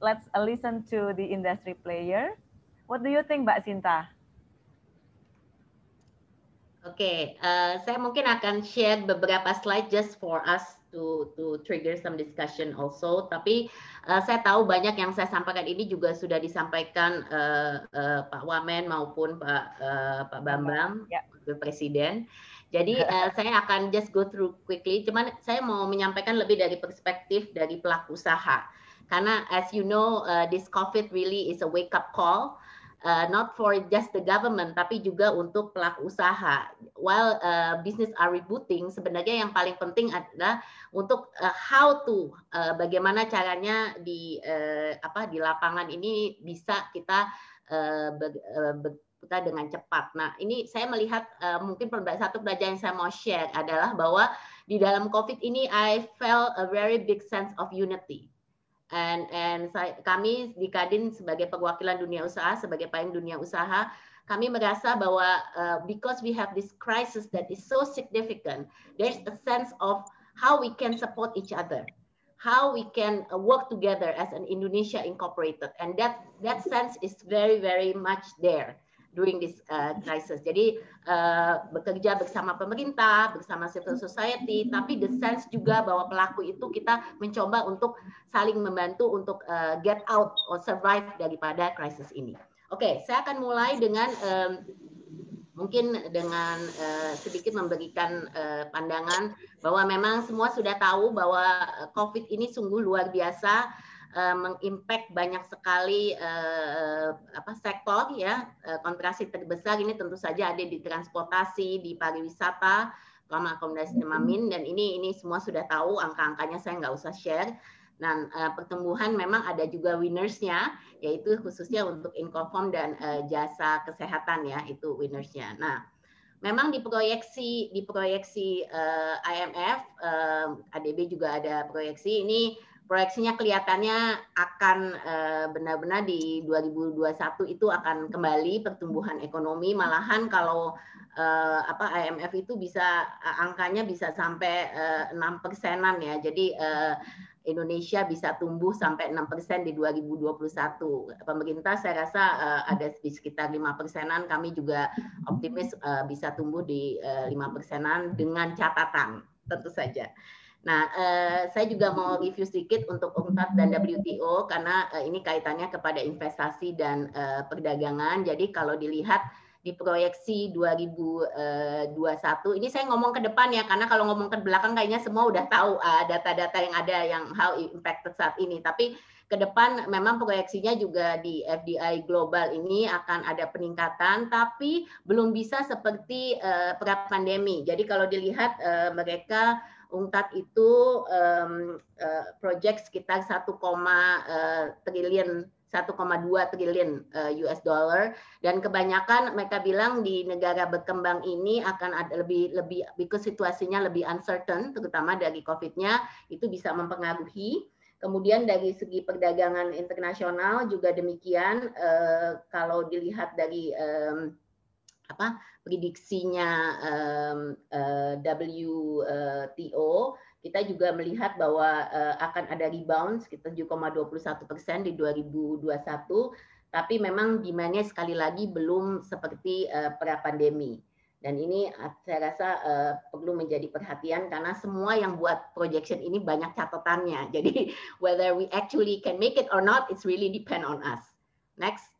let's listen to the industry player. What do you think, Mbak Sinta? Oke, okay, uh, saya mungkin akan share beberapa slide just for us to to trigger some discussion also. Tapi uh, saya tahu banyak yang saya sampaikan ini juga sudah disampaikan uh, uh, Pak Wamen maupun Pak uh, Pak Bambang, ya. Presiden. Jadi uh, saya akan just go through quickly. Cuman saya mau menyampaikan lebih dari perspektif dari pelaku usaha. Karena as you know, uh, this COVID really is a wake up call uh, not for just the government tapi juga untuk pelaku usaha. While uh, business are rebooting, sebenarnya yang paling penting adalah untuk uh, how to uh, bagaimana caranya di uh, apa di lapangan ini bisa kita uh, uh, kita dengan cepat. Nah, ini saya melihat uh, mungkin satu pelajaran yang saya mau share adalah bahwa di dalam COVID ini I felt a very big sense of unity and and saya, kami di Kadin sebagai perwakilan dunia usaha sebagai payung dunia usaha kami merasa bahwa uh, because we have this crisis that is so significant there's a sense of how we can support each other how we can uh, work together as an Indonesia incorporated. And that that sense is very very much there during this uh, crisis. Jadi uh, bekerja bersama pemerintah, bersama civil society, tapi the sense juga bahwa pelaku itu kita mencoba untuk saling membantu untuk uh, get out or survive daripada krisis ini. Oke, okay, saya akan mulai dengan um, mungkin dengan uh, sedikit memberikan uh, pandangan bahwa memang semua sudah tahu bahwa COVID ini sungguh luar biasa uh, mengimpact banyak sekali uh, apa sektor ya uh, kontraksi terbesar ini tentu saja ada di transportasi di pariwisata lama akomodasi mamin dan ini ini semua sudah tahu angka-angkanya saya nggak usah share. Dan uh, pertumbuhan memang ada juga winnersnya yaitu khususnya untuk Incoform dan uh, jasa kesehatan ya itu winnersnya. Nah memang diproyeksi diproyeksi uh, IMF uh, ADB juga ada proyeksi. Ini proyeksinya kelihatannya akan eh, benar-benar di 2021 itu akan kembali pertumbuhan ekonomi malahan kalau uh, apa IMF itu bisa angkanya bisa sampai enam persenan ya jadi Indonesia bisa tumbuh sampai 6 persen di 2021. Pemerintah saya rasa ada di sekitar lima persenan. Kami juga optimis bisa tumbuh di lima persenan dengan catatan tentu saja. Nah, eh, saya juga mau review sedikit untuk UNCTAD dan WTO karena eh, ini kaitannya kepada investasi dan eh, perdagangan. Jadi kalau dilihat di proyeksi 2021, ini saya ngomong ke depan ya, karena kalau ngomong ke belakang kayaknya semua udah tahu data-data yang ada yang how impacted saat ini. Tapi ke depan memang proyeksinya juga di FDI global ini akan ada peningkatan, tapi belum bisa seperti uh, pra pandemi. Jadi kalau dilihat mereka UNCTAD itu um, uh, project sekitar 1, uh, triliun 1,2 triliun uh, US dollar dan kebanyakan mereka bilang di negara berkembang ini akan ada lebih lebih because situasinya lebih uncertain terutama dari COVID-nya itu bisa mempengaruhi. Kemudian dari segi perdagangan internasional juga demikian kalau dilihat dari apa prediksinya um, uh, WTO kita juga melihat bahwa uh, akan ada rebound sekitar 7,21 persen di 2021 tapi memang demandnya sekali lagi belum seperti uh, pra pandemi dan ini saya rasa uh, perlu menjadi perhatian karena semua yang buat projection ini banyak catatannya. Jadi whether we actually can make it or not it's really depend on us. Next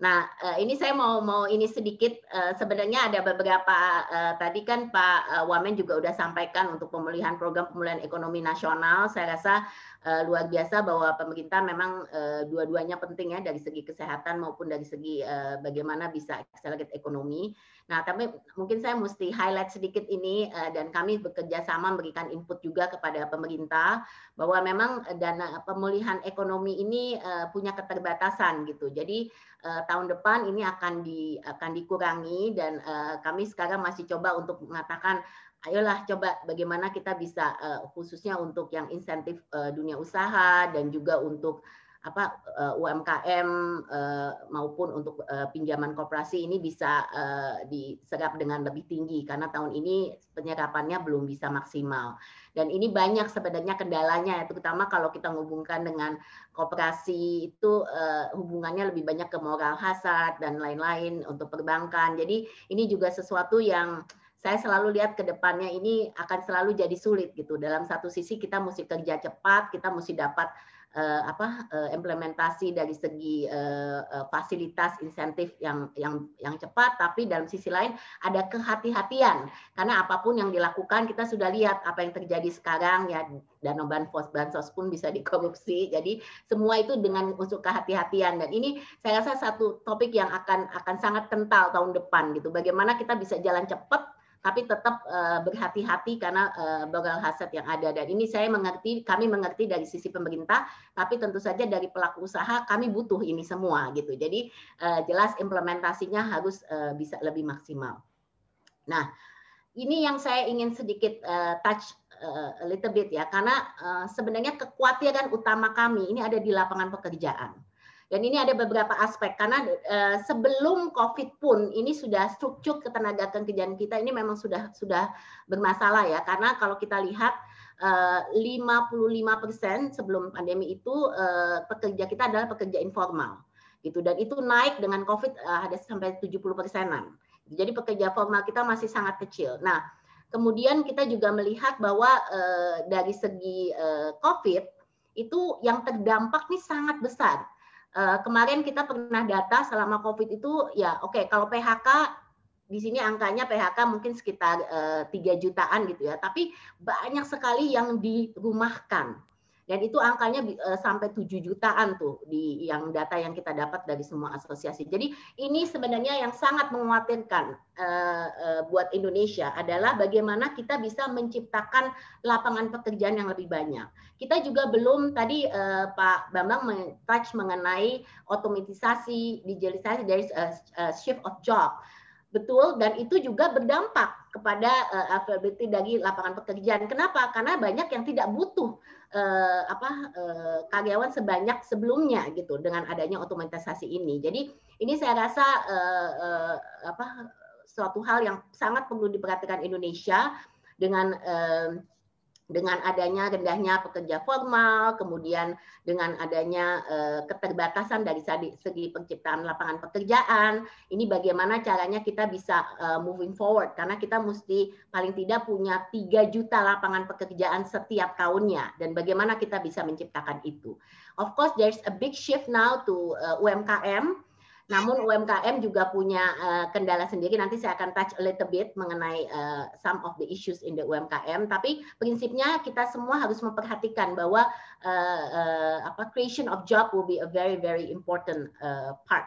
Nah, uh, ini saya mau mau ini sedikit uh, sebenarnya ada beberapa uh, tadi kan Pak Wamen juga sudah sampaikan untuk pemulihan program pemulihan ekonomi nasional. Saya rasa luar biasa bahwa pemerintah memang dua-duanya penting ya dari segi kesehatan maupun dari segi bagaimana bisa accelerate ekonomi. Nah, tapi mungkin saya mesti highlight sedikit ini dan kami bekerja sama memberikan input juga kepada pemerintah bahwa memang dana pemulihan ekonomi ini punya keterbatasan gitu. Jadi uh, tahun depan ini akan di akan dikurangi dan uh, kami sekarang masih coba untuk mengatakan ayolah coba bagaimana kita bisa uh, khususnya untuk yang insentif uh, dunia usaha dan juga untuk apa uh, UMKM uh, maupun untuk uh, pinjaman koperasi ini bisa diserap dengan lebih tinggi karena tahun ini penyerapannya belum bisa maksimal. Dan ini banyak sebenarnya kendalanya, terutama kalau kita menghubungkan dengan koperasi itu hubungannya lebih banyak ke moral hazard dan lain-lain untuk perbankan. Jadi ini juga sesuatu yang saya selalu lihat ke depannya ini akan selalu jadi sulit gitu. Dalam satu sisi kita mesti kerja cepat, kita mesti dapat uh, apa uh, implementasi dari segi uh, uh, fasilitas insentif yang yang yang cepat tapi dalam sisi lain ada kehati-hatian. Karena apa pun yang dilakukan kita sudah lihat apa yang terjadi sekarang ya dana bansos bansos pun bisa dikorupsi. Jadi semua itu dengan unsur kehati-hatian. Dan ini saya rasa satu topik yang akan akan sangat kental tahun depan gitu. Bagaimana kita bisa jalan cepat tapi tetap uh, berhati-hati karena uh, moral hazard yang ada. Dan ini saya mengerti kami mengerti dari sisi pemerintah tapi tentu saja dari pelaku usaha kami butuh ini semua gitu. Jadi uh, jelas implementasinya harus uh, bisa lebih maksimal. Nah ini yang saya ingin sedikit uh, touch uh, a little bit ya. Karena uh, sebenarnya kekhawatiran utama kami ini ada di lapangan pekerjaan dan ini ada beberapa aspek karena uh, sebelum COVID pun ini sudah struktur ketenaga kerjaan kita ini memang sudah sudah bermasalah ya karena kalau kita lihat uh, 55% sebelum pandemi itu uh, pekerja kita adalah pekerja informal gitu dan itu naik dengan COVID uh, ada sampai 70 persenan. Jadi pekerja formal kita masih sangat kecil. Nah, kemudian kita juga melihat bahwa dari segi COVID itu yang terdampak nih sangat besar Eh, kemarin kita pernah data selama COVID itu ya oke okay, kalau PHK di sini angkanya PHK mungkin sekitar uh, jutaan gitu ya, tapi banyak sekali yang dirumahkan dan itu angkanya uh, sampai 7 jutaan tuh di yang data yang kita dapat dari semua asosiasi. Jadi ini sebenarnya yang sangat mengkhawatirkan uh, uh, buat Indonesia adalah bagaimana kita bisa menciptakan lapangan pekerjaan yang lebih banyak. Kita juga belum tadi Pak Bambang touch mengenai otomatisasi, digitalisasi dari shift of job. Betul, dan itu juga berdampak kepada uh, availability dari lapangan pekerjaan. Kenapa? Karena banyak yang tidak butuh uh, apa uh, karyawan sebanyak sebelumnya gitu dengan adanya otomatisasi ini. Jadi ini saya rasa uh, uh, apa suatu hal yang sangat perlu diperhatikan Indonesia dengan uh, dengan adanya rendahnya pekerja formal, kemudian dengan adanya uh, keterbatasan dari segi penciptaan lapangan pekerjaan, ini bagaimana caranya kita bisa uh, moving forward karena kita mesti paling tidak punya 3 juta lapangan pekerjaan setiap tahunnya dan bagaimana kita bisa menciptakan itu. Of course there's a big shift now to uh, UMKM namun UMKM juga punya uh, kendala sendiri. Nanti saya akan touch a little bit mengenai uh, some of the issues in the UMKM. Tapi prinsipnya kita semua harus memperhatikan bahwa uh, uh, apa creation of job will be a very very important uh, part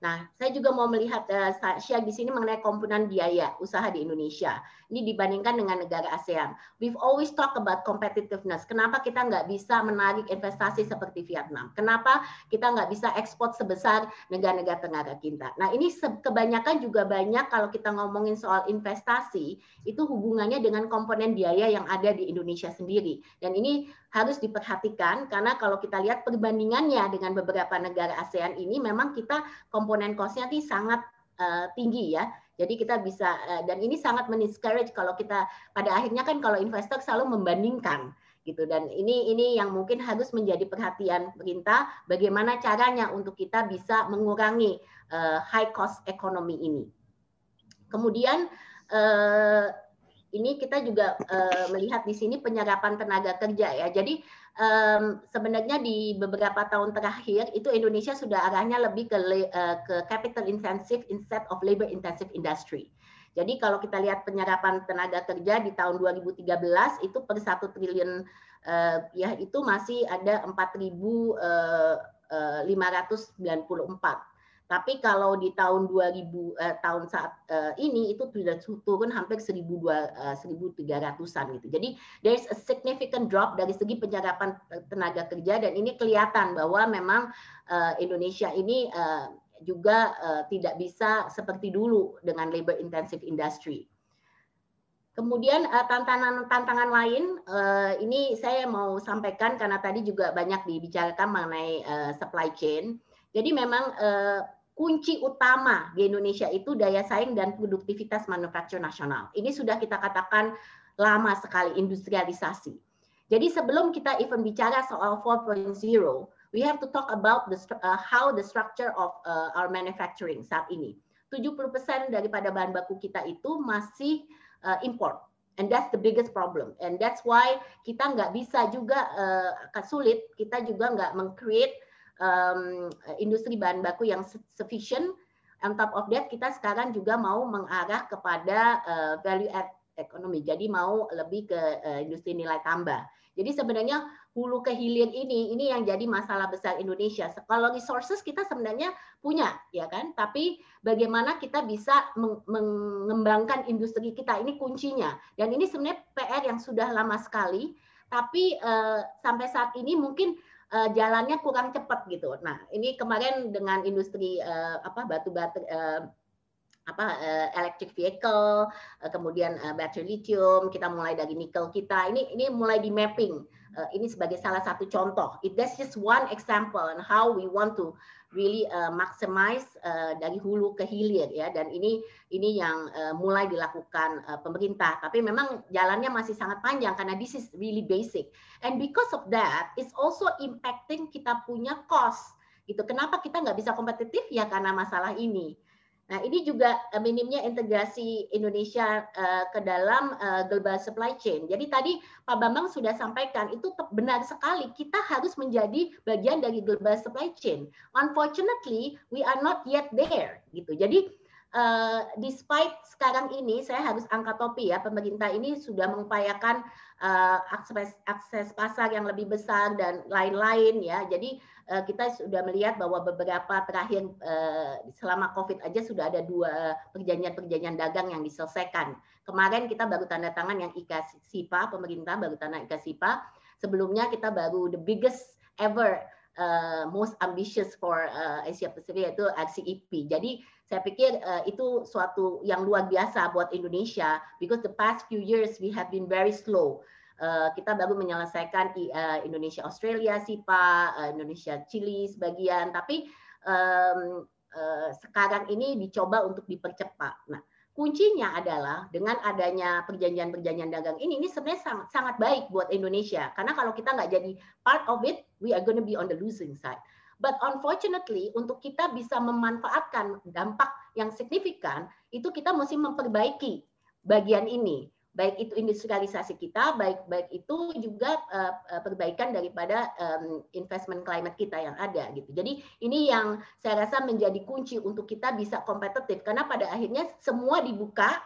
Nah, saya juga mau melihat uh, share di sini mengenai komponen biaya usaha di Indonesia. Ini dibandingkan dengan negara ASEAN. We've always talk about competitiveness. Kenapa kita nggak bisa menarik investasi seperti Vietnam? Kenapa kita nggak bisa ekspor sebesar negara-negara tenggara kita? Nah, ini kebanyakan juga banyak kalau kita ngomongin soal investasi, itu hubungannya dengan komponen biaya yang ada di Indonesia sendiri. Dan ini harus diperhatikan karena kalau kita lihat perbandingannya dengan beberapa negara ASEAN ini memang kita komponen cost-nya sangat uh, tinggi ya. Jadi kita bisa uh, dan ini sangat men-discourage kalau kita pada akhirnya kan kalau investor selalu membandingkan gitu dan ini ini yang mungkin harus menjadi perhatian pemerintah bagaimana caranya untuk kita bisa mengurangi uh, high cost ekonomi ini. Kemudian ini kita juga uh, melihat di sini penyerapan tenaga kerja ya. Jadi um, sebenarnya di beberapa tahun terakhir itu Indonesia sudah arahnya lebih ke uh, ke capital intensive instead of labor intensive industry. Jadi kalau kita lihat penyerapan tenaga kerja di tahun 2013 itu per satu triliun uh, ya itu masih ada 4.594 tapi kalau di tahun 2000 eh, tahun saat eh, ini itu sudah turun hampir 1.300-an eh, gitu. Jadi there's a significant drop dari segi penyerapan tenaga kerja dan ini kelihatan bahwa memang eh, Indonesia ini eh, juga eh, tidak bisa seperti dulu dengan labor intensive industry. Kemudian tantangan-tantangan lain ini saya mau sampaikan karena tadi juga banyak dibicarakan mengenai supply chain. Jadi memang kunci utama di Indonesia itu daya saing dan produktivitas manufaktur nasional. Ini sudah kita katakan lama sekali industrialisasi. Jadi sebelum kita even bicara soal 4.0, we have to talk about the uh, how the structure of uh, our manufacturing saat ini. 70% daripada bahan baku kita itu masih uh, import. And that's the biggest problem. And that's why kita nggak bisa juga uh, sulit, kita juga nggak meng-create um, industri bahan baku yang sufficient. On top of that, kita sekarang juga mau mengarah kepada uh, value add ekonomi. Jadi mau lebih ke uh, industri nilai tambah. Jadi sebenarnya hulu ke hilir ini ini yang jadi masalah besar Indonesia. Kalau resources kita sebenarnya punya ya kan, tapi bagaimana kita bisa mengembangkan industri kita ini kuncinya. Dan ini sebenarnya PR yang sudah lama sekali, tapi uh, sampai saat ini mungkin uh, jalannya kurang cepat gitu. Nah, ini kemarin dengan industri uh, apa batu batu uh, apa uh, electric vehicle, uh, kemudian uh, battery lithium, kita mulai dari nikel kita. Ini ini mulai di mapping. Uh, ini sebagai salah satu contoh. It that's just one example on how we want to really uh, maximize uh, dari hulu ke hilir ya. Dan ini ini yang uh, mulai dilakukan uh, pemerintah. Tapi memang jalannya masih sangat panjang karena this is really basic. And because of that it's also impacting kita punya cost. Gitu. Kenapa kita nggak bisa kompetitif? Ya karena masalah ini Nah, ini juga uh, minimnya integrasi Indonesia uh, ke dalam uh, global supply chain. Jadi tadi Pak Bambang sudah sampaikan itu benar sekali kita harus menjadi bagian dari global supply chain. Unfortunately, we are not yet there gitu. Jadi uh, despite sekarang ini saya harus angkat topi ya pemerintah ini sudah mengupayakan uh, akses akses pasar yang lebih besar dan lain-lain ya. Jadi Eh, kita sudah melihat bahwa beberapa terakhir eh, selama COVID aja sudah ada dua perjanjian-perjanjian dagang yang diselesaikan. Kemarin kita baru tanda tangan yang IKA SIPA, pemerintah baru tanda IKA SIPA. Sebelumnya kita baru the biggest ever uh, most ambitious for uh, Asia Pacific yaitu RCEP. Jadi saya pikir uh, itu suatu yang luar biasa buat Indonesia because the past few years we have been very slow Eh, kita baru menyelesaikan eh, Indonesia Australia SIPA, eh, Indonesia Chili sebagian, tapi sekarang ini dicoba untuk dipercepat. Nah, kuncinya adalah dengan adanya perjanjian-perjanjian dagang ini, ini sebenarnya sangat, sangat baik buat Indonesia. Karena kalau kita nggak jadi part of it, we are going to be on the losing side. But unfortunately, untuk kita bisa memanfaatkan dampak yang signifikan, itu kita mesti memperbaiki bagian ini baik itu industrialisasi kita, baik baik itu juga uh, perbaikan daripada investment climate kita yang ada gitu. Jadi ini yang saya rasa menjadi kunci untuk kita bisa kompetitif karena pada akhirnya semua dibuka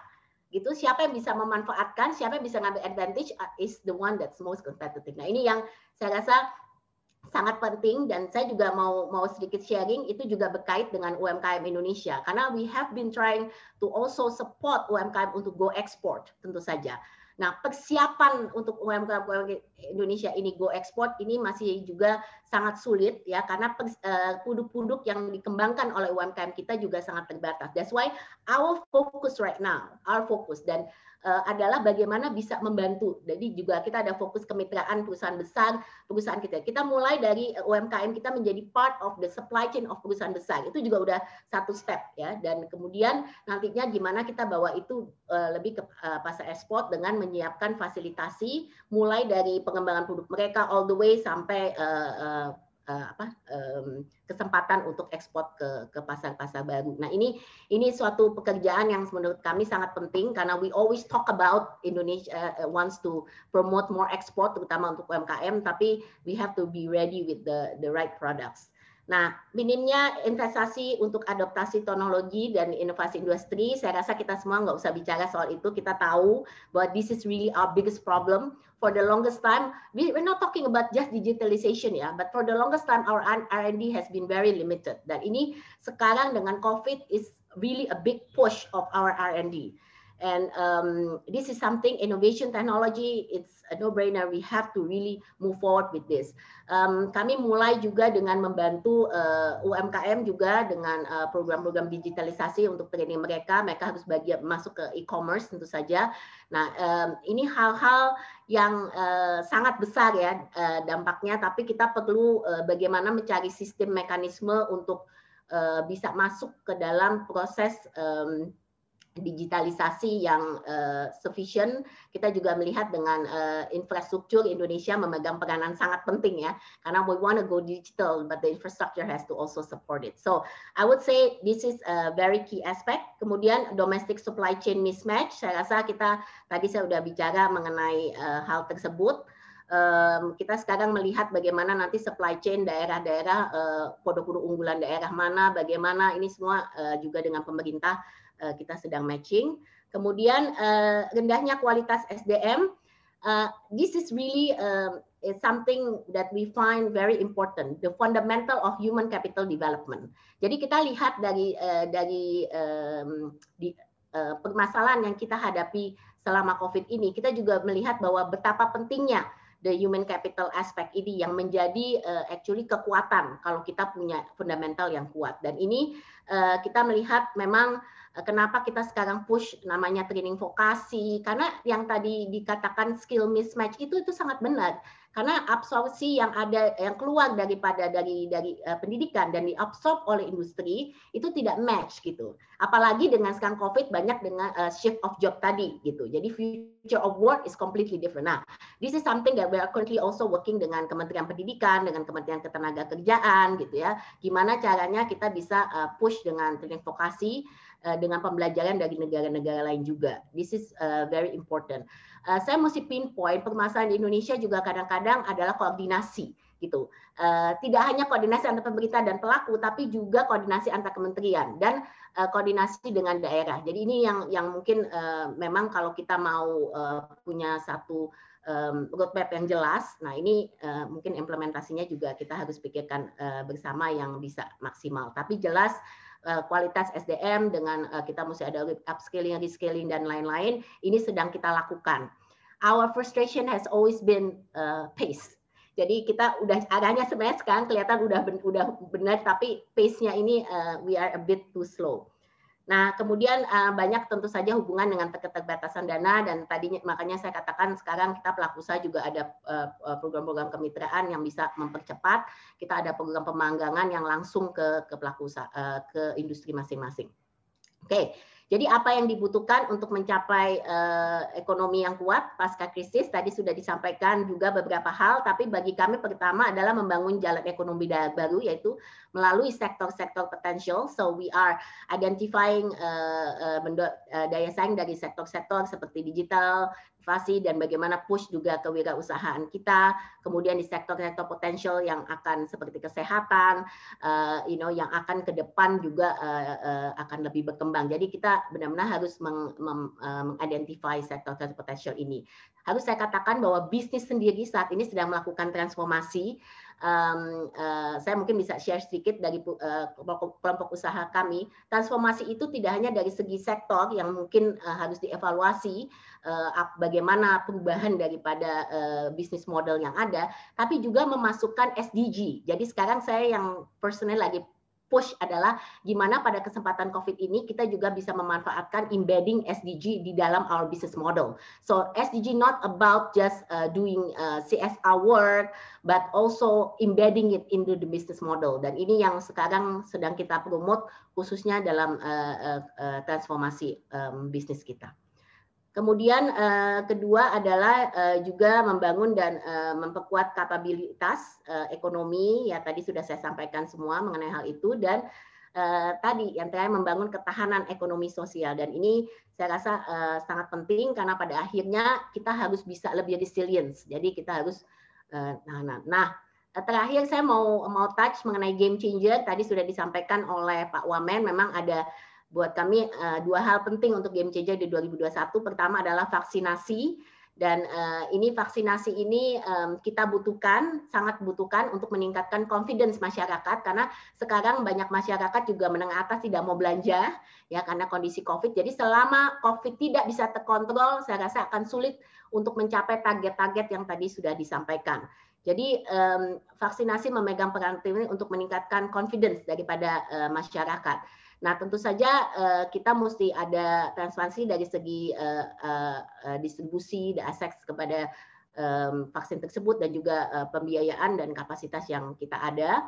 gitu siapa yang bisa memanfaatkan, siapa yang bisa ngambil advantage uh, is the one that's most competitive. Nah, ini yang saya rasa sangat penting dan saya juga mau mau sedikit sharing itu juga berkait dengan UMKM Indonesia karena we have been trying to also support UMKM untuk go export tentu saja. Nah, persiapan untuk UMKM Indonesia ini go export ini masih juga sangat sulit ya karena eh, produk-produk yang dikembangkan oleh UMKM kita juga sangat terbatas. That's why our focus right now, our focus dan adalah bagaimana bisa membantu. Jadi juga kita ada fokus kemitraan perusahaan besar, perusahaan kita. Kita mulai dari UMKM kita menjadi part of the supply chain of perusahaan besar. Itu juga udah satu step ya. Dan kemudian nantinya gimana kita bawa itu uh, lebih ke pasar ekspor dengan menyiapkan fasilitasi mulai dari pengembangan produk mereka all the way sampai uh, apa um, kesempatan untuk ekspor ke ke pasar-pasar baru. Nah ini ini suatu pekerjaan yang menurut kami sangat penting karena we always talk about Indonesia uh, wants to promote more export terutama untuk UMKM tapi we have to be ready with the the right products. Nah, minimnya investasi untuk adaptasi teknologi dan inovasi industri, saya rasa kita semua nggak usah bicara soal itu. Kita tahu bahwa this is really our biggest problem. For the longest time, we, we're not talking about just digitalization ya, but for the longest time our R&D has been very limited. Dan ini sekarang dengan COVID is really a big push of our R&D. And um, this is something innovation technology, it's a no-brainer. We have to really move forward with this. Um, kami mulai juga dengan membantu uh, UMKM juga dengan uh, program-program uh, digitalisasi untuk training mereka. Mereka harus bagian masuk ke e-commerce tentu saja. Nah, um, ini hal-hal yang uh, sangat besar ya uh, dampaknya. Tapi kita perlu uh, bagaimana mencari sistem mekanisme untuk uh, bisa masuk ke dalam proses um, digitalisasi yang uh, sufficient, kita juga melihat dengan uh, infrastruktur Indonesia memegang peranan sangat penting ya, karena we want to go digital, but the infrastructure has to also support it. So I would say this is a very key aspect. Kemudian domestic supply chain mismatch, saya rasa kita tadi saya sudah bicara mengenai uh, hal tersebut. Um, kita sekarang melihat bagaimana nanti supply chain daerah-daerah produk-produk unggulan daerah mana, bagaimana ini semua uh, juga dengan pemerintah Eh, kita sedang matching. Kemudian uh, rendahnya kualitas SDM, uh, eh, this is really uh, is something that we find very important, the fundamental of human capital development. Jadi kita lihat dari uh, dari um, di, uh, permasalahan yang kita hadapi selama COVID ini, kita juga melihat bahwa betapa pentingnya the human capital aspect ini yang menjadi uh, actually kekuatan kalau kita punya fundamental yang kuat. Dan ini uh, kita melihat memang Eh, kenapa kita sekarang push namanya training vokasi karena yang tadi dikatakan skill mismatch itu itu sangat benar karena absorpsi yang ada yang keluar daripada dari dari uh, pendidikan dan diabsorb oleh industri itu tidak match gitu. Apalagi dengan sekarang covid banyak dengan uh, shift of job tadi gitu. Jadi future of work is completely different. Nah this is something that we are currently also working dengan Kementerian Pendidikan dengan Kementerian Ketenagakerjaan gitu ya. Gimana caranya kita bisa uh, push dengan training vokasi Eh, dengan pembelajaran dari negara-negara lain juga. This is uh, very important. Uh, saya mesti pinpoint permasalahan di Indonesia juga kadang-kadang adalah koordinasi gitu. Uh, tidak hanya koordinasi antar pemerintah dan pelaku, tapi juga koordinasi antar kementerian dan uh, koordinasi dengan daerah. Jadi ini yang yang mungkin uh, memang kalau kita mau uh, punya satu um, roadmap yang jelas, nah ini uh, mungkin implementasinya juga kita harus pikirkan uh, bersama yang bisa maksimal. Tapi jelas kualitas SDM dengan uh, kita mesti ada upscaling, rescaling dan lain-lain. Ini sedang kita lakukan. Our frustration has always been uh, pace. Jadi kita udah arahnya sebenarnya sekarang kelihatan udah udah benar tapi pace-nya ini uh, we are a bit too slow. Nah, kemudian uh, banyak tentu saja hubungan dengan keterbatasan dana dan tadinya makanya saya katakan sekarang kita pelaku usaha juga ada program-program uh, kemitraan yang bisa mempercepat. Kita ada program pemanggangan yang langsung ke ke pelaku usaha ke industri masing-masing. Oke. Okay. Jadi apa yang dibutuhkan untuk mencapai uh, ekonomi yang kuat pasca krisis tadi sudah disampaikan juga beberapa hal, tapi bagi kami pertama adalah membangun jalan ekonomi baru yaitu melalui sektor-sektor potensial. So we are identifying uh, uh, daya saing dari sektor-sektor seperti digital, inovasi dan bagaimana push juga kewirausahaan kita. Kemudian di sektor-sektor potensial yang akan seperti kesehatan, uh, you know, yang akan ke depan juga uh, uh, akan lebih berkembang. Jadi kita benar-benar harus mengidentify uh, sektor-sektor potensial ini. Harus saya katakan bahwa bisnis sendiri saat ini sedang melakukan transformasi um, uh, saya mungkin bisa share sedikit dari uh, kelompok, kelompok usaha kami. Transformasi itu tidak hanya dari segi sektor yang mungkin uh, harus dievaluasi uh, bagaimana perubahan daripada uh, bisnis model yang ada, tapi juga memasukkan SDG. Jadi sekarang saya yang personal lagi push adalah gimana pada kesempatan COVID ini kita juga bisa memanfaatkan embedding SDG di dalam our business model. So SDG not about just uh, doing uh, CSR work, but also embedding it into the business model. Dan ini yang sekarang sedang kita promote khususnya dalam uh, uh, uh, transformasi um, bisnis kita. Kemudian uh, kedua adalah uh, juga membangun dan uh, memperkuat kapabilitas uh, ekonomi. Ya tadi sudah saya sampaikan semua mengenai hal itu. Dan uh, tadi yang terakhir membangun ketahanan ekonomi sosial. Dan ini saya rasa uh, sangat penting karena pada akhirnya kita harus bisa lebih resilience. Jadi kita harus uh, nah nah nah. Terakhir saya mau mau touch mengenai game changer. Tadi sudah disampaikan oleh Pak Wamen memang ada buat kami uh, dua hal penting untuk game changer di 2021. Pertama adalah vaksinasi Dan uh, ini vaksinasi ini kita butuhkan, sangat butuhkan untuk meningkatkan confidence masyarakat karena sekarang banyak masyarakat juga menengah atas tidak mau belanja ya karena kondisi COVID. Jadi selama COVID tidak bisa terkontrol, saya rasa akan sulit untuk mencapai target-target yang tadi sudah disampaikan. Jadi vaksinasi memegang peran penting untuk meningkatkan confidence daripada uh, masyarakat. Nah, tentu saja uh, kita mesti ada transparansi dari segi uh, uh, distribusi access kepada um, vaksin tersebut dan juga uh, pembiayaan dan kapasitas yang kita ada.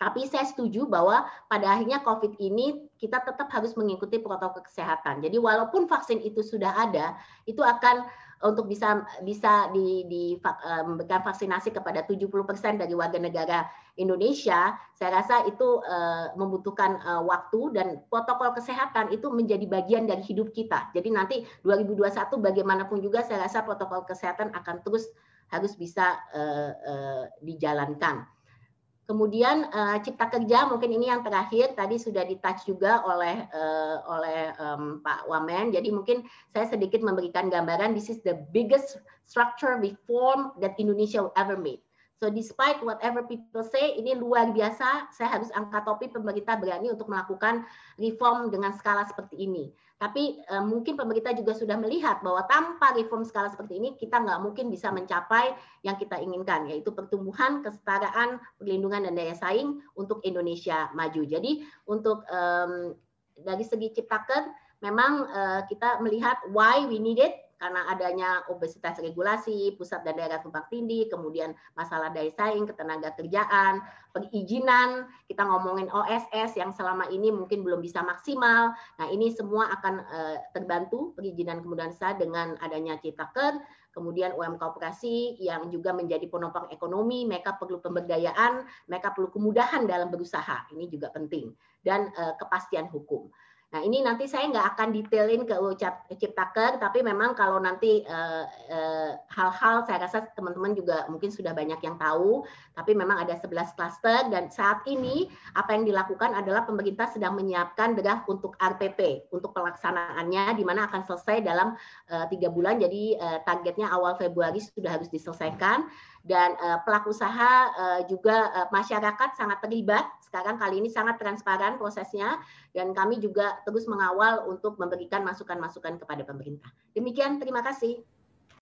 Tapi saya setuju bahwa pada akhirnya COVID ini kita tetap harus mengikuti protokol kesehatan. Jadi walaupun vaksin itu sudah ada, itu akan untuk bisa bisa di, di uh, memberikan vaksinasi kepada 70% dari warga negara Indonesia, saya rasa itu uh, membutuhkan uh, waktu dan protokol kesehatan itu menjadi bagian dari hidup kita. Jadi nanti 2021 bagaimanapun juga saya rasa protokol kesehatan akan terus harus bisa dijalankan. Kemudian uh, cipta kerja mungkin ini yang terakhir tadi sudah ditouch juga oleh uh, oleh um, Pak Wamen. Jadi mungkin saya sedikit memberikan gambaran this is the biggest structure reform that Indonesia ever made. So despite whatever people say, ini luar biasa. Saya harus angkat topi pemerintah berani untuk melakukan reform dengan skala seperti ini. Tapi uh, mungkin pemerintah juga sudah melihat bahwa tanpa reform skala seperti ini kita nggak mungkin bisa mencapai yang kita inginkan, yaitu pertumbuhan, kesetaraan, perlindungan dan daya saing untuk Indonesia maju. Jadi untuk um, dari segi ciptaker, memang uh, kita melihat why we need it karena adanya obesitas regulasi, pusat dan daerah tumpang tindih, kemudian masalah daya saing, ketenaga kerjaan, perizinan, kita ngomongin OSS yang selama ini mungkin belum bisa maksimal. Nah, ini semua akan uh, terbantu perizinan kemudian usaha dengan adanya Ciptaker, kemudian UMK kooperasi yang juga menjadi penopang ekonomi, mereka perlu pemberdayaan, mereka perlu kemudahan dalam berusaha. Ini juga penting dan uh, kepastian hukum. Nah ini nanti saya nggak akan detailin ke ucap ciptaker, tapi memang kalau nanti hal-hal uh, uh, saya rasa teman-teman juga mungkin sudah banyak yang tahu, tapi memang ada 11 klaster dan saat ini apa yang dilakukan adalah pemerintah sedang menyiapkan draft untuk RPP untuk pelaksanaannya, di mana akan selesai dalam tiga uh, bulan, jadi uh, targetnya awal Februari sudah harus diselesaikan dan uh, pelaku usaha uh, juga uh, masyarakat sangat terlibat. Sekarang kali ini sangat transparan prosesnya dan kami juga terus mengawal untuk memberikan masukan-masukan kepada pemerintah. Demikian, terima kasih.